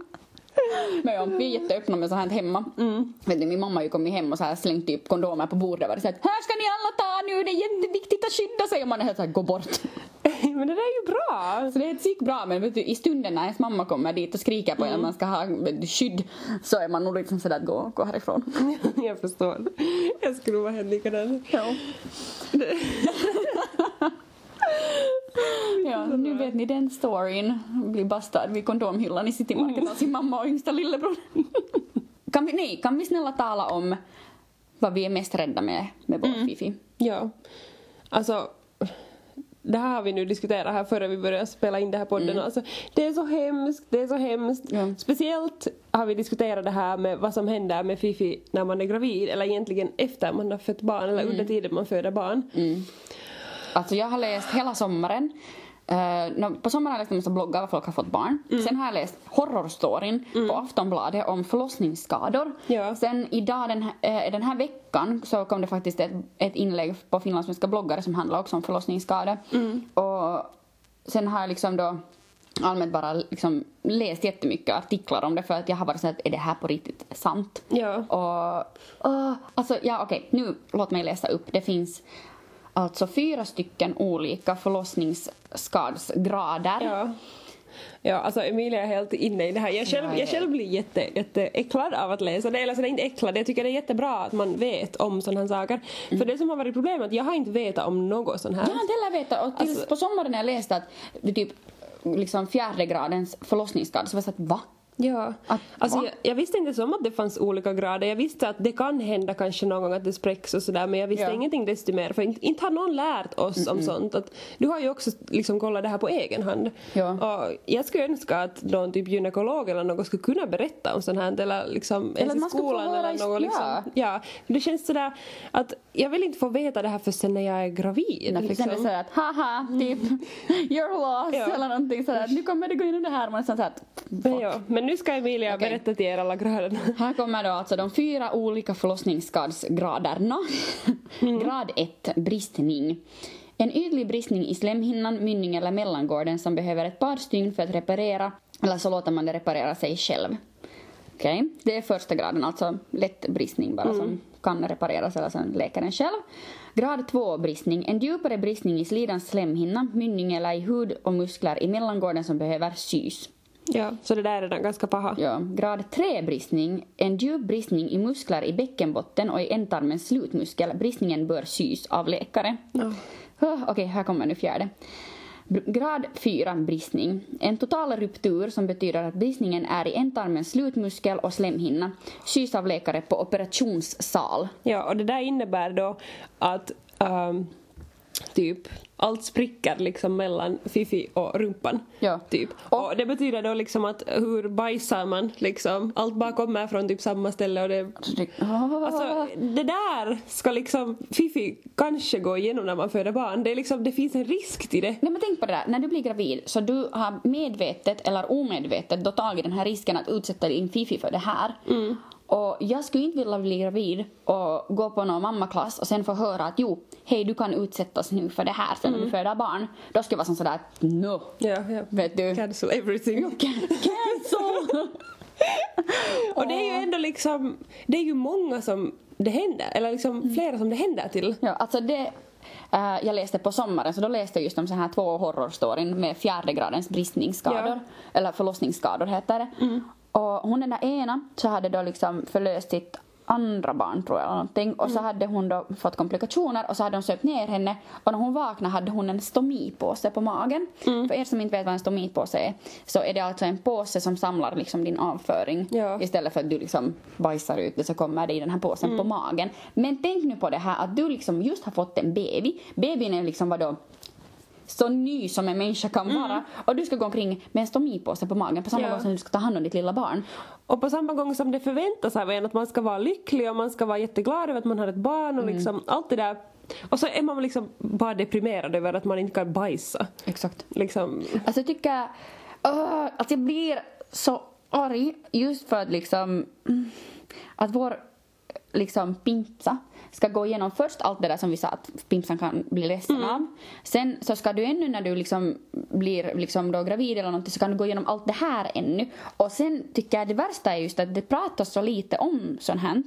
Men ja, vi är jätteöppna med sånt här hemma. Vet du, min mamma har ju kommit hem och så här slängt typ kondomer på bordet och sagt här ska ni alla ta nu, det är jätteviktigt att skydda sig och man är helt såhär gå bort. Men det där är ju bra. Så det är psyk bra men vet du, i stunden när ens mamma kommer dit och skriker på en att man ska ha skydd så är man nog liksom sådär att gå, gå härifrån. Jag förstår. Jag skulle vara helt likadan. Ja. ja, nu vet ni den storyn. Blir bastad vid kondomhyllan i City Market av sin mamma och yngsta lillebror. kan vi, nej, kan vi snälla tala om vad vi är mest rädda med med vår Fifi? Ja. Alltså, det här har vi nu diskuterat här före vi började spela in det här podden. Alltså, det är så hemskt, det är så hemskt. Ja. Speciellt har vi diskuterat det här med vad som händer med Fifi när man är gravid eller egentligen efter man har fött barn eller under tiden man föder barn. Alltså jag har läst hela sommaren. Uh, på sommaren har jag läst en massa bloggar var folk har fått barn. Sen har jag läst horrorstoryn på Aftonbladet om förlossningsskador. Ja. Sen idag den här, eh, den här veckan så kom det faktiskt ett, ett inlägg på finlandssvenska bloggare som handlar också om förlossningsskador. Och sen har jag liksom då allmänt bara liksom läst jättemycket artiklar om det för att jag har varit så att är det här på riktigt sant? Ja. Och, åh, alltså ja okej, nu låt mig läsa upp. Det finns alltså fyra stycken olika förlossningsskadsgrader. Ja. Ja, alltså Emilia är helt inne i det här. Jag själv, Ja, jag själv blir jätte, jätteäcklad av att läsa det. Eller så är inte äcklad, jag tycker det är jättebra att man vet om sådana här saker. För det som har varit problemet är att jag har inte vetat om något sånt här. Jag har inte heller vetat. Och tills Alltså- på sommaren när jag läste att det typ liksom fjärde gradens förlossningsskada så var jag så att va? Ja, Att- alltså jag, jag visste inte som att det fanns olika grader. Jag visste att det kan hända kanske någon gång att det spräcks och sådär men jag visste Ja. ingenting desto mer för inte, inte har någon lärt oss om sånt. Att, du har ju också liksom kollat det här på egen hand. Ja. Och jag skulle önska att någon typ gynekolog eller något skulle kunna berätta om sånt här eller liksom ens att i skolan eller något liksom. ja. Ja, det känns sådär att jag vill inte få veta det här först sen när jag är gravid. Därför liksom. kändes det sådär att haha, typ you're lost Ja. eller någonting sådär. Nu kommer det gå in i det här. Man är såhär men, ja, men nu ska Emilia Okej. berätta till er alla graderna. Här kommer då alltså de fyra olika förlossningsskadsgraderna. Grad 1, bristning. En ytlig bristning i slemhinnan, mynning eller mellangården som behöver ett par stygn för att reparera eller så låter man det reparera sig själv. Okej, det är första graden, alltså lätt bristning bara som kan repareras eller sen läkaren själv. Grad 2 bristning, en djupare bristning i slidans slemhinna, mynning eller i hud och muskler i mellangården som behöver sys. Ja, så det där är redan ganska paha. Ja, grad 3 bristning, en djup bristning i muskler i bäckenbotten och i ändtarmens slutmuskel. Bristningen bör sys av läkare. Ja. Okej, här kommer nu fjärde. Grad 4 bristning. En total ruptur som betyder att bristningen är i ändtarmens slutmuskel och slemhinna. Sys av läkare på operationssal. Ja, och det där innebär då att um, typ allt spricker liksom mellan Fifi och rumpan. Ja. Typ. Och, det betyder då liksom att hur bajsar man liksom? Allt bara kommer från typ samma ställe och det Alltså det där ska liksom Fifi kanske gå igenom när man föder barn. Det, är liksom, det finns en risk till det. Nej men tänk på det där, när du blir gravid så du har medvetet eller omedvetet då tagit den här risken att utsätta din Fifi för det här. Och jag skulle inte vilja bli gravid och gå på någon mammaklass och sen få höra att jo, hej du kan utsättas nu för det här sen när du föder barn. Då skulle jag vara som sådär att no, Ja, ja. vet du. Cancel everything. Cancel! Och det är ju ändå liksom, det är ju många som det händer, eller liksom flera som det händer till. Ja, alltså det... eh, jag läste på sommaren, så då läste jag just om så här två horrorstoryn med fjärde gradens bristningsskador. Ja. Eller förlossningsskador heter det. Och hon den där ena så hade då liksom förlöst sitt andra barn tror jag eller någonting. Och så hade hon då fått komplikationer och så hade de sökt ner henne och när hon vaknade hade hon en stomipåse på magen. För er som inte vet vad en stomipåse är så är det alltså en påse som samlar liksom din avföring. Ja. Istället för att du liksom bajsar ut det så kommer det i den här påsen på magen. Men tänk nu på det här att du liksom just har fått en baby. Babyn är liksom vadå? Så ny som en människa kan vara. Och du ska gå omkring med en stomipåse på magen på samma Ja. gång som du ska ta hand om ditt lilla barn. Och på samma gång som det förväntas av en att man ska vara lycklig och man ska vara jätteglad över att man har ett barn och liksom allt det där. Och så är man liksom bara deprimerad över att man inte kan bajsa. Exakt. Liksom, Alltså jag tycker uh, att jag blir så arg just för att liksom mm, att vår liksom pimpsa ska gå igenom först allt det där som vi sa att pimpsan kan bli ledsen av. Sen så ska du ännu när du liksom blir liksom då gravid eller någonting så kan du gå igenom allt det här ännu. Och sen tycker jag det värsta är just att det pratas så lite om sånt här.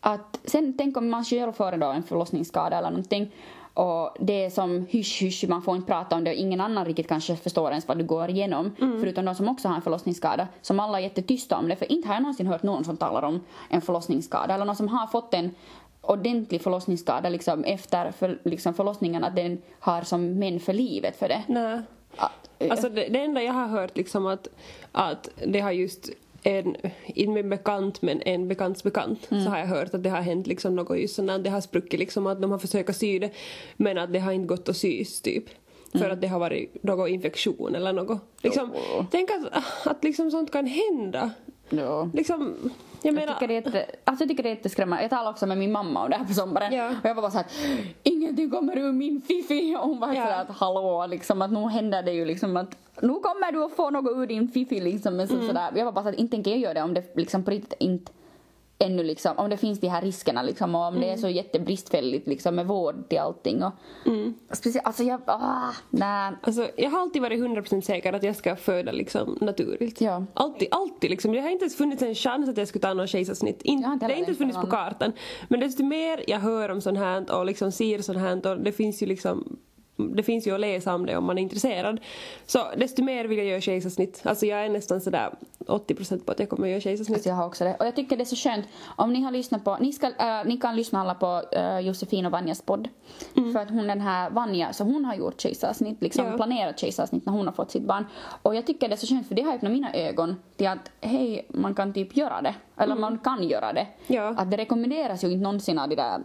Att sen tänk om man själv får då en förlossningsskada eller någonting och det är som hysch hysch, man får inte prata om det och ingen annan riktigt kanske förstår ens vad du går igenom. Förutom de som också har en förlossningsskada. Som alla är jättetysta om det. För inte har jag någonsin hört någon som talar om en förlossningsskada. Eller någon som har fått en ordentlig förlossningsskada liksom efter för, liksom förlossningen. Att den har som men för livet för det. nej. Att, eh, Alltså det, det enda jag har hört liksom att, att det har just en, inte min bekant men en bekants bekant så har jag hört att det har hänt liksom något just att det har spruckit liksom att de har försökt sy det men att det har inte gått att sys typ. För att det har varit någon infektion eller något. Liksom, Jo. Tänk att, att liksom sånt kan hända. ja. Liksom, jag Jag menar... tycker, det är jätte, alltså jag tycker det är jätteskrämmande. Jag talade också med min mamma om det här på sommaren. Ja. Och jag var bara såhär, ingenting kommer ur min fiffi. Och hon var Ja. sådär att hallå, liksom att nu händer det ju liksom att nu kommer du att få något ur din fiffi liksom. Men så, Mm. sådär. Jag var bara såhär, inte tänker jag göra det om det liksom på riktigt inte ännu liksom, om det finns de här riskerna liksom och om det är Mm. så jättebristfälligt liksom med vård till allting och speciellt, alltså jag, ah, nej. Alltså, jag har alltid varit 100% säker att jag ska föda liksom naturligt. Ja. Alltid, alltid liksom. Det har inte ens funnits en chans att jag skulle ta någon kejsarsnitt. In, har inte det har inte funnits på tänkt på kartan. Men desto mer jag hör om sånt här och liksom ser sånt här och det finns ju liksom det finns ju att läsa om det om man är intresserad. Så desto mer vill jag göra kejsarsnitt. Alltså jag är nästan sådär 80% på att jag kommer göra kejsarsnitt. Jag har också det. Och jag tycker det är så skönt om ni har lyssnat på, ni, ska, äh, ni kan lyssna alla på äh, Josefin och Vanjas podd. För att hon den här Vanja, så hon har gjort kejsarsnitt, liksom Ja. planerat kejsarsnitt när hon har fått sitt barn. Och jag tycker det är så skönt för det har öppnat mina ögon till att hej, man kan typ göra det. Eller man kan göra det. Ja. Att det rekommenderas ju inte någonsin av de där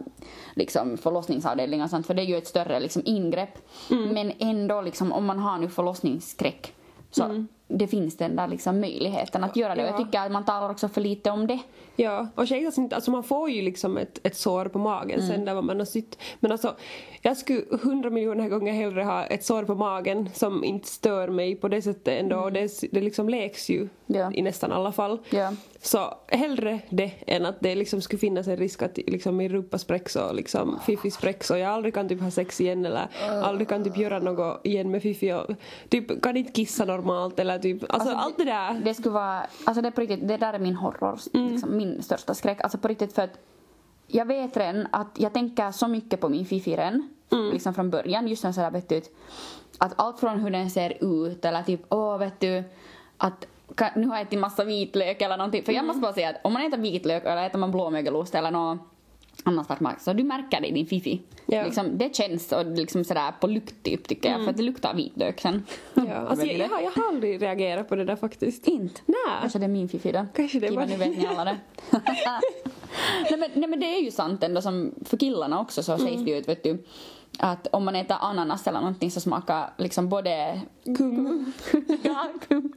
liksom, förlossningsavdelningarna och sånt, för det är ju ett större liksom, ingrepp. Men ändå liksom, om man har nu förlossningsskräck så det finns den där liksom möjligheten att göra det. Och jag Ja. tycker att man talar också för lite om det. Ja, och kejsarsnitt, alltså man får ju liksom ett, ett sår på magen sen där man har sytt. Men alltså, jag skulle hundra miljoner gånger hellre ha ett sår på magen som inte stör mig på det sättet ändå. Och det, det liksom läks ju Ja. i nästan alla fall. Ja. Så hellre det än att det liksom skulle finnas en risk att liksom min rumpa spräcks och liksom Fifi spräcks och jag aldrig kan typ ha sex igen eller aldrig kan typ göra något igen med Fifi och typ kan inte kissa normalt eller typ, alltså, Alltså, allt det där. Det skulle vara, alltså det är på riktigt, det där är min horror, liksom, min största skräck. Alltså på riktigt för att jag vet redan att jag tänker så mycket på min fifi redan, liksom från början. Just sådär vet du, att allt från hur den ser ut eller typ åh vet du, att nu har jag ätit massa vitlök eller någonting. För jag måste bara säga att om man äter vitlök eller äter man blåmögelost eller något annat svart mat så du märker det i din fifi. Ja. Liksom, det känns och liksom sådär på lukt typ tycker jag för att det luktar vitlök sen. Ja, alltså, jag, jag, har, jag har aldrig reagerat på det där faktiskt. Inte? Nej. Kanske det är min fifi då. Kanske det Kiva, var- nu vet ni alla det. nej, men, nej men det är ju sant ändå som för killarna också så sägs Mm. det ju ut vet du att om man äter ananas eller någonting så smakar liksom både Kum. ja, kum.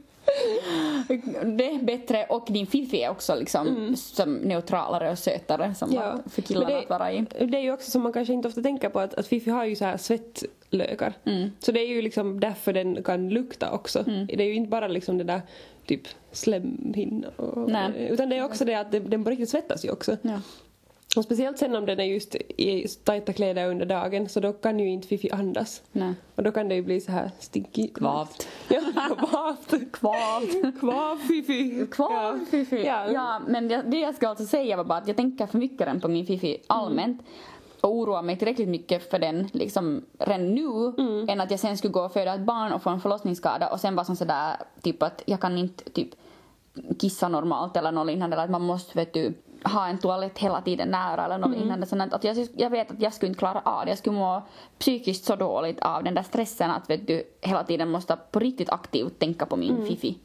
Det är bättre och din fifi är också liksom som neutralare och sötare som Mm. Ja. för killarna det- att vara i. Det är ju också som man kanske inte ofta tänker på att, att Fifi har ju så här svettlökar. Mm. Så det är ju liksom därför den kan lukta också. Det är ju inte bara liksom det där typ slemhinna utan det är också det att den, den på riktigt svettas ju också. Ja. Och speciellt sen om den är just i tajta kläder under dagen så då kan ju inte Fifi andas. Nej. Och då kan det ju bli så här stinky. Kvavt. Ja, kvavt. Kvavt. Kvav Fifi. Kvar Ja. Fifi. Ja. Ja. men det, det jag ska alltså säga var bara att jag tänker för mycket redan på min Fifi allmänt och oroar mig tillräckligt mycket för den liksom redan nu än att jag sen skulle gå och föda ett barn och få en förlossningsskada och sen vara som sådär typ att jag kan inte typ kissa normalt eller något liknande eller att man måste vet du ha en toalett hela tiden nära eller något liknande sånt att jag, jag vet att jag skulle inte klara av det. Jag skulle må psykiskt så dåligt av den där stressen att vet du hela tiden måste på riktigt aktivt tänka på min Fifi.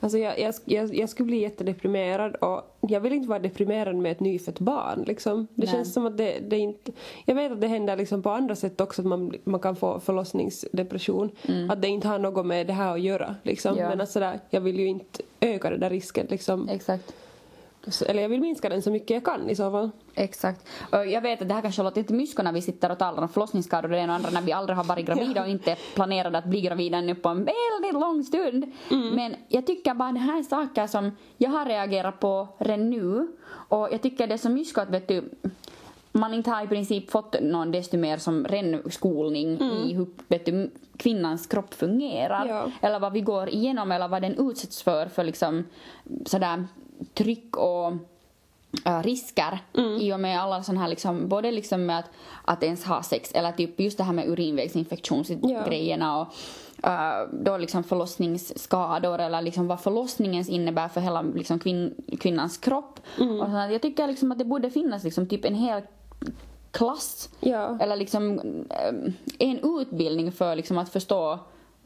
Alltså jag, jag, jag, jag skulle bli jättedeprimerad och jag vill inte vara deprimerad med ett nyfött barn. Liksom. Det Nej. känns som att det, det inte... Jag vet att det händer liksom på andra sätt också att man, man kan få förlossningsdepression. Att det inte har något med det här att göra. Liksom. Mm. Ja. Men alltså där, jag vill ju inte öka den där risken. Liksom. Exakt. Eller jag vill minska den så mycket jag kan i så fall. Exakt. Och jag vet att det här kanske låter lite mysko när vi sitter och talar om förlossningsskador och det ena och andra när vi aldrig har varit gravida och inte planerade att bli gravida ännu på en väldigt lång stund. Men jag tycker bara det här är saker som jag har reagerat på redan nu och jag tycker det är så mysko att vet du man inte har i princip fått någon desto mer som ren skolning i hur vet du, kvinnans kropp fungerar. Ja. Eller vad vi går igenom eller vad den utsätts för för liksom sådär tryck och äh, risker i och med alla sådana här liksom, både liksom med att, att ens ha sex eller typ just det här med urinvägsinfektionsgrejerna och äh, då liksom förlossningsskador eller liksom vad förlossningens innebär för hela liksom kvinn, kvinnans kropp. Och sånt. Jag tycker liksom att det borde finnas liksom typ en hel klass Ja. eller liksom eh, en utbildning för liksom att förstå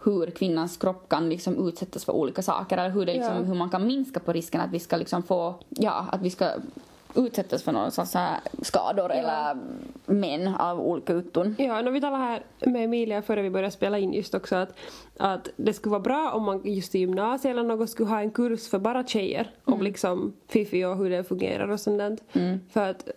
hur kvinnans kropp kan liksom utsättas för olika saker eller hur, det liksom, Ja. hur man kan minska på risken att vi ska liksom få, ja, att vi ska utsättas för några sorts skador eller men av olika utton. Ja, när vi talade här med Emilia före vi började spela in just också att, att det skulle vara bra om man just i gymnasiet eller något skulle ha en kurs för bara tjejer om liksom Fifi och hur det fungerar och sånt där. För att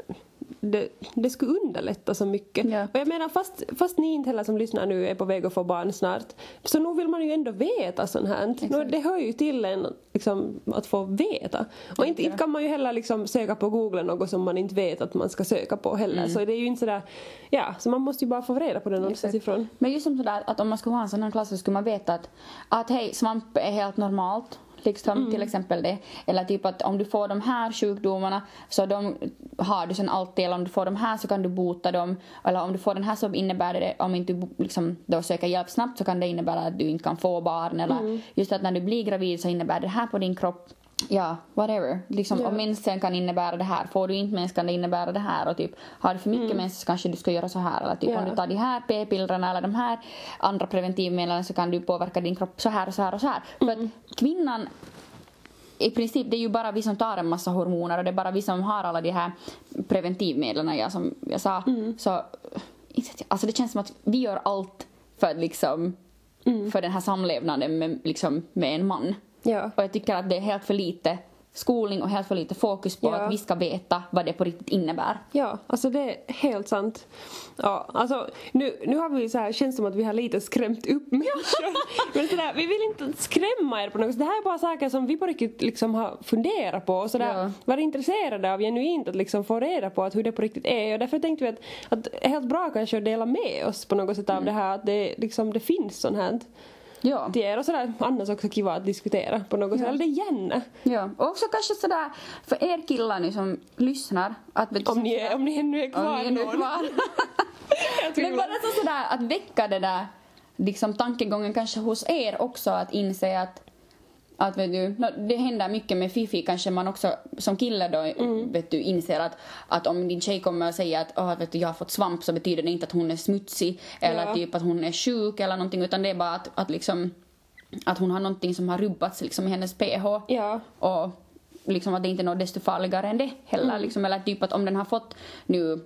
det, det skulle underlätta så mycket. Ja. Och jag menar fast, fast ni inte heller som lyssnar nu är på väg att få barn snart så nog vill man ju ändå veta sånt här. Nu, det hör ju till en liksom, att få veta. Och inte, inte kan man ju heller liksom söka på google något som man inte vet att man ska söka på heller. Så det är ju inte sådär, ja, så man måste ju bara få reda på det någonstans ifrån. Men just som sådär att om man skulle ha en sån här klass så skulle man veta att, att hej, svamp är helt normalt. Liksom, till exempel det. Eller typ att om du får de här sjukdomarna så de har du sen alltid. Eller om du får de här så kan du bota dem. Eller om du får den här så innebär det, om inte du liksom då söker hjälp snabbt så kan det innebära att du inte kan få barn. Eller just att när du blir gravid så innebär det här på din kropp. Ja, whatever. Liksom, Ja. Om mensen kan innebära det här. Får du inte mens kan det innebära det här. Och typ, har du för mycket mens så kanske du ska göra så här. Eller typ, Ja. om du tar de här p-pillren eller de här andra preventivmedlen så kan du påverka din kropp så här och så här och så här. För att kvinnan i princip det är ju bara vi som tar en massa hormoner och det är bara vi som har alla de här preventivmedlen ja, som jag sa. Så vet jag, alltså det känns som att vi gör allt för liksom för den här samlevnaden med, liksom, med en man. Ja. Och jag tycker att det är helt för lite skolning och helt för lite fokus på Ja. att vi ska veta vad det på riktigt innebär. Ja, alltså det är helt sant. Ja, alltså nu, nu har vi så här, känns som att vi har lite skrämt upp människor. Men sådär, vi vill inte skrämma er på något sätt. Det här är bara saker som vi på riktigt liksom har funderat på och sådär, Ja. varit intresserade av genuint att liksom få reda på att hur det på riktigt är. Och därför tänkte vi att, att helt bra kanske att dela med oss på något sätt av det här, att det, liksom, det finns sånt här. Ja. er och sådär annars också kiva att diskutera på något sätt. Eller det är gärna. Ja, och också kanske sådär för er killar nu som lyssnar att vet Om ni, är, om ni ännu är kvar om ni är nu någon. kvar. Men bara så sådär att väcka det där liksom tankegången kanske hos er också att inse att att vet du, det händer mycket med Fifi kanske man också som kille då Mm. vet du inser att, att om din tjej kommer och säger att oh, vet du, jag har fått svamp så betyder det inte att hon är smutsig eller Ja. typ att hon är sjuk eller någonting utan det är bara att, att liksom att hon har någonting som har rubbats liksom i hennes PH Ja. och liksom att det inte är något desto farligare än det heller. Mm. Liksom, eller typ att om den har fått nu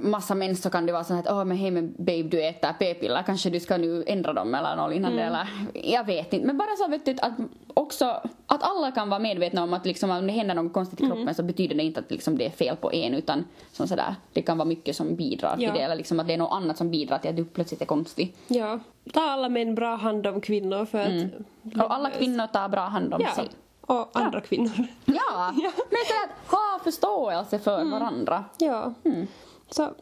massa mens så kan det vara så att åh men hej men babe du äter p-piller kanske du ska nu ändra dem eller något liknande eller jag vet inte men bara så vet du att också att alla kan vara medvetna om att liksom om det händer något konstigt i kroppen så betyder det inte att liksom det är fel på en utan som sådär det kan vara mycket som bidrar till Ja. det eller liksom att det är något annat som bidrar till att du plötsligt är konstig. ja. Ta alla män bra hand om kvinnor för att... Och alla kvinnor tar bra hand om Ja. sig. Och andra kvinnor. Ja, men så att ha förståelse för varandra. Ja. Så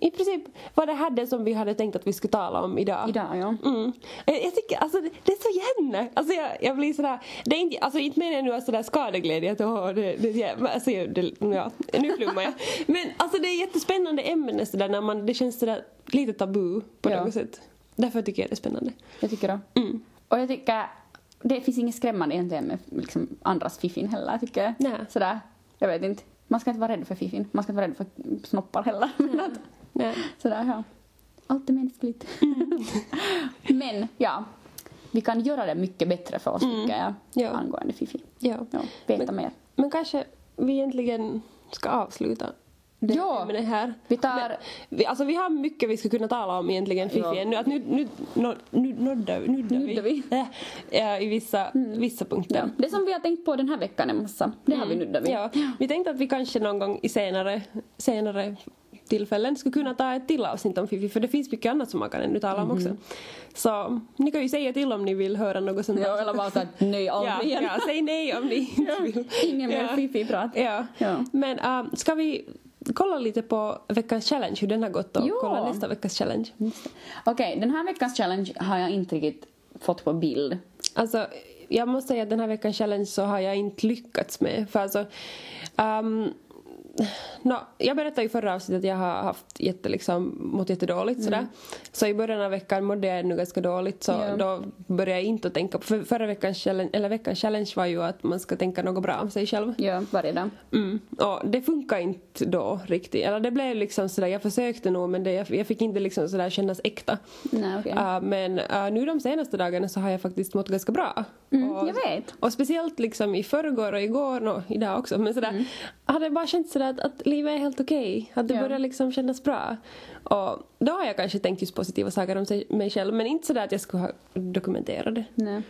i princip var det här det som vi hade tänkt att vi skulle tala om idag. Idag ja. Mm. Jag, jag tycker, alltså det, är så gärna. Alltså jag, jag blir sådär, det är inte, alltså inte menar jag nu sådär skadeglädje att åh, det, det, alltså, det, ja, nu flummar jag. Men alltså det är jättespännande ämne sådär när man, det känns sådär lite tabu på Ja. något sätt. Därför tycker jag det är spännande. Jag tycker det. Mm. Och jag tycker, det finns inget skrämmande egentligen med liksom andras fiffin heller tycker jag. Nej. Sådär, jag vet inte. Man ska inte vara rädd för fiffin. Man ska inte vara rädd för snoppar heller. Men att, Nej. sådär ja. Allt är mänskligt. Mm. Men ja, vi kan göra det mycket bättre för oss tycker jag. Mm. Ja. Angående fiffi. Ja. Ja, veta Men- mer. Men kanske vi egentligen ska avsluta det Ja. ämnet här. Vi tar- Men, vi, alltså vi har mycket vi skulle kunna tala om egentligen Fifi. Ja. Nu, att nu, nu, nu, nu nuddar, nuddar Nuddar vi. vi. Äh, ja, I vissa, vissa punkter. Ja. Det som vi har tänkt på den här veckan är massa. Det har vi nuddat vid. Ja, vi tänkte att vi kanske någon gång i senare, senare tillfällen skulle kunna ta ett till avsnitt om Fifi för det finns mycket annat som man kan ännu tala om också. Så ni kan ju säga till om ni vill höra något sånt Ja, eller bara att nej, ja, aldrig igen. ja, säg nej om ni inte vill. Ingen mer Ja. fiffi-prat. Ja. Ja. Men äh, ska vi kolla lite på veckans challenge, hur den har gått och Ja. kolla nästa veckas challenge? Okej, den här veckans challenge har jag inte riktigt fått på bild. Alltså, jag måste säga att den här veckans challenge så har jag inte lyckats med. För alltså, um, no, jag berättade i förra avsnittet att jag har haft jätte, liksom, mått jättedåligt sådär. Så i början av veckan mådde jag ännu ganska dåligt så Ja. då började jag inte tänka på, för förra veckans challenge, eller veckans challenge var ju att man ska tänka något bra om sig själv. Ja, varje dag. Mm. Och det funkar inte då riktigt. Eller det blev liksom sådär, jag försökte nog men det, jag, jag fick inte liksom sådär kännas äkta. Nej, okej. Uh, men uh, nu de senaste dagarna så har jag faktiskt mått ganska bra. Mm, och, jag vet. och speciellt liksom i förrgår och igår och idag också. Men sådär, hade jag bara känt sådär att, att livet är helt okej. Att det Mm. Ja. börjar liksom kännas bra. Och då har jag kanske tänkt just positiva saker om sig, mig själv. Men inte sådär att jag skulle ha dokumenterat det. Nej.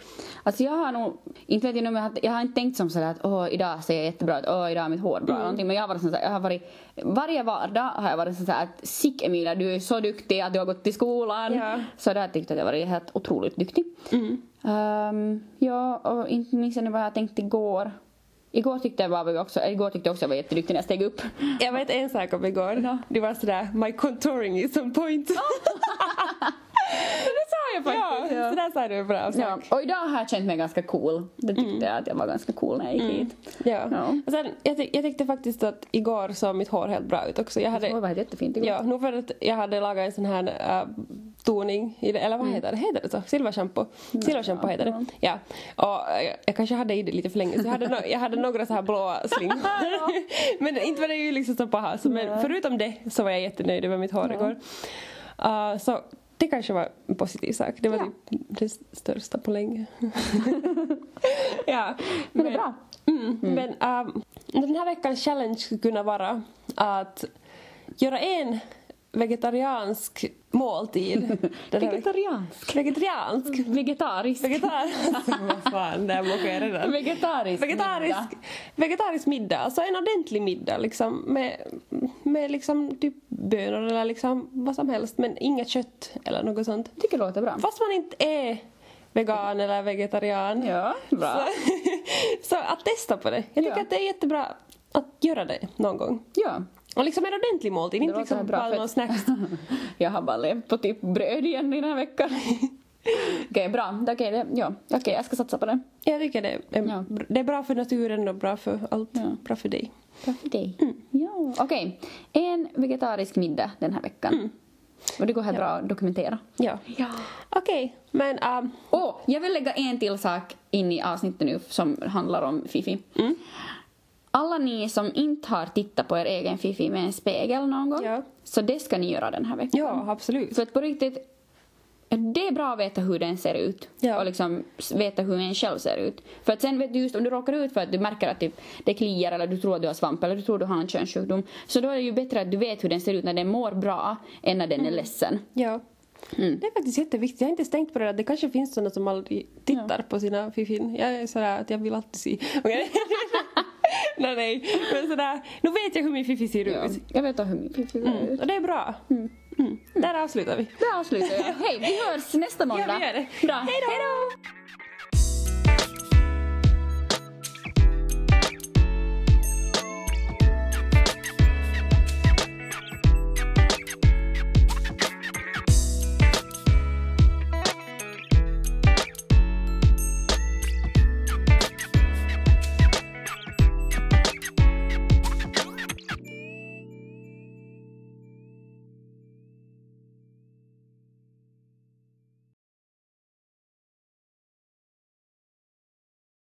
Alltså jag har nog, inte vet jag nu, men jag har- inte tänkt som sådär att åh idag ser jag jättebra ut, åh idag är mitt hår bra någonting. Men jag har varit sådär, jag har varit, varje vardag har jag varit sådär att sick Emilia du är så duktig att du har gått till skolan. Ja. Så där tyckte jag att jag varit helt otroligt duktig. Ehm, ja, och inte nu vad jag tänkte igår. Igår tyckte jag bara också, äh, igår tyckte jag också jag var jätteduktig när jag steg upp. Jag vet en sak om igår. Ja. Det var sådär, my contouring is on point. det sa jag faktiskt. Ja, ja. Så där sa du bra sak. Ja, och idag har jag känt mig ganska cool. Det tyckte jag att jag var ganska cool när jag gick hit. Ja. Ja. Och sen, jag, tyck- jag tyckte faktiskt att igår såg mitt hår helt bra ut också. Jag hade, Det var jättefint igår. ja, nog för att jag hade lagat en sån här äh, toning, eller vad heter det? Heter det så? Silvershampoo? Silvershampoo heter det. Ja. Och äh, jag, kanske hade i det lite för länge så jag hade, no, jag hade några så här blåa slingor. men inte var det ju liksom så paha. Så, men förutom det så var jag jättenöjd över mitt hår igår. Uh, så det kanske var en positiv sak. Det var Ja. typ det största på länge. ja. Men det är bra. Mm. Men ähm, den här veckans challenge skulle kunna vara att göra en vegetariansk måltid. Här Vegetariansk. Vegetariansk? Vegetarisk. Vegetarisk? Vad fan, där mockade jag redan. Vegetarisk. Vegetarisk, middag. vegetarisk middag, alltså en ordentlig middag liksom med, med liksom typ bönor eller liksom vad som helst men inget kött eller något sånt. Jag tycker det låter bra. Fast man inte är vegan eller vegetarian. Ja, bra. Så, så att testa på det. Jag tycker Ja. att det är jättebra att göra det någon gång. Ja. Och liksom en ordentlig måltid, inte liksom bra, bara för- någon snacks. Jag har bara levt på typ bröd igen den här veckan. Okej, bra. Okej, det, ja. Okej, jag ska satsa på det. Jag tycker det är, Ja. det är bra för naturen och bra för allt. Ja. Bra för dig. Bra för dig. Ja. Okej, en vegetarisk middag den här veckan. Och det går här bra att dokumentera. Ja. Ja. Okej, men um, Åh, jag vill lägga en till sak in i avsnittet nu som handlar om Fifi. Alla ni som inte har tittat på er egen Fifi med en spegel någon gång, Ja. så det ska ni göra den här veckan. ja, absolut. För att på riktigt, det är bra att veta hur den ser ut. Ja. Och liksom veta hur en själv ser ut. För att sen vet du just om du råkar ut för att du märker att typ, det kliar eller du tror att du har svamp eller du tror att du har en könssjukdom. Så då är det ju bättre att du vet hur den ser ut när den mår bra än när den är ledsen. Ja. Mm. Det är faktiskt jätteviktigt. Jag har inte tänkt på det där. Det kanske finns sådana som aldrig tittar på sina fiffin. Jag är sådär att jag vill alltid se. Okej? nej, nej. Men sådär, nu vet jag hur min fiffi ser Ja. ut. Jag vet hur min Fifi ser ut. Mm. Och det är bra. Mm. Där avslutar vi. Där avslutar jag. Hej, vi hörs nästa måndag. Ja, vi gör det. Bra. Hej då!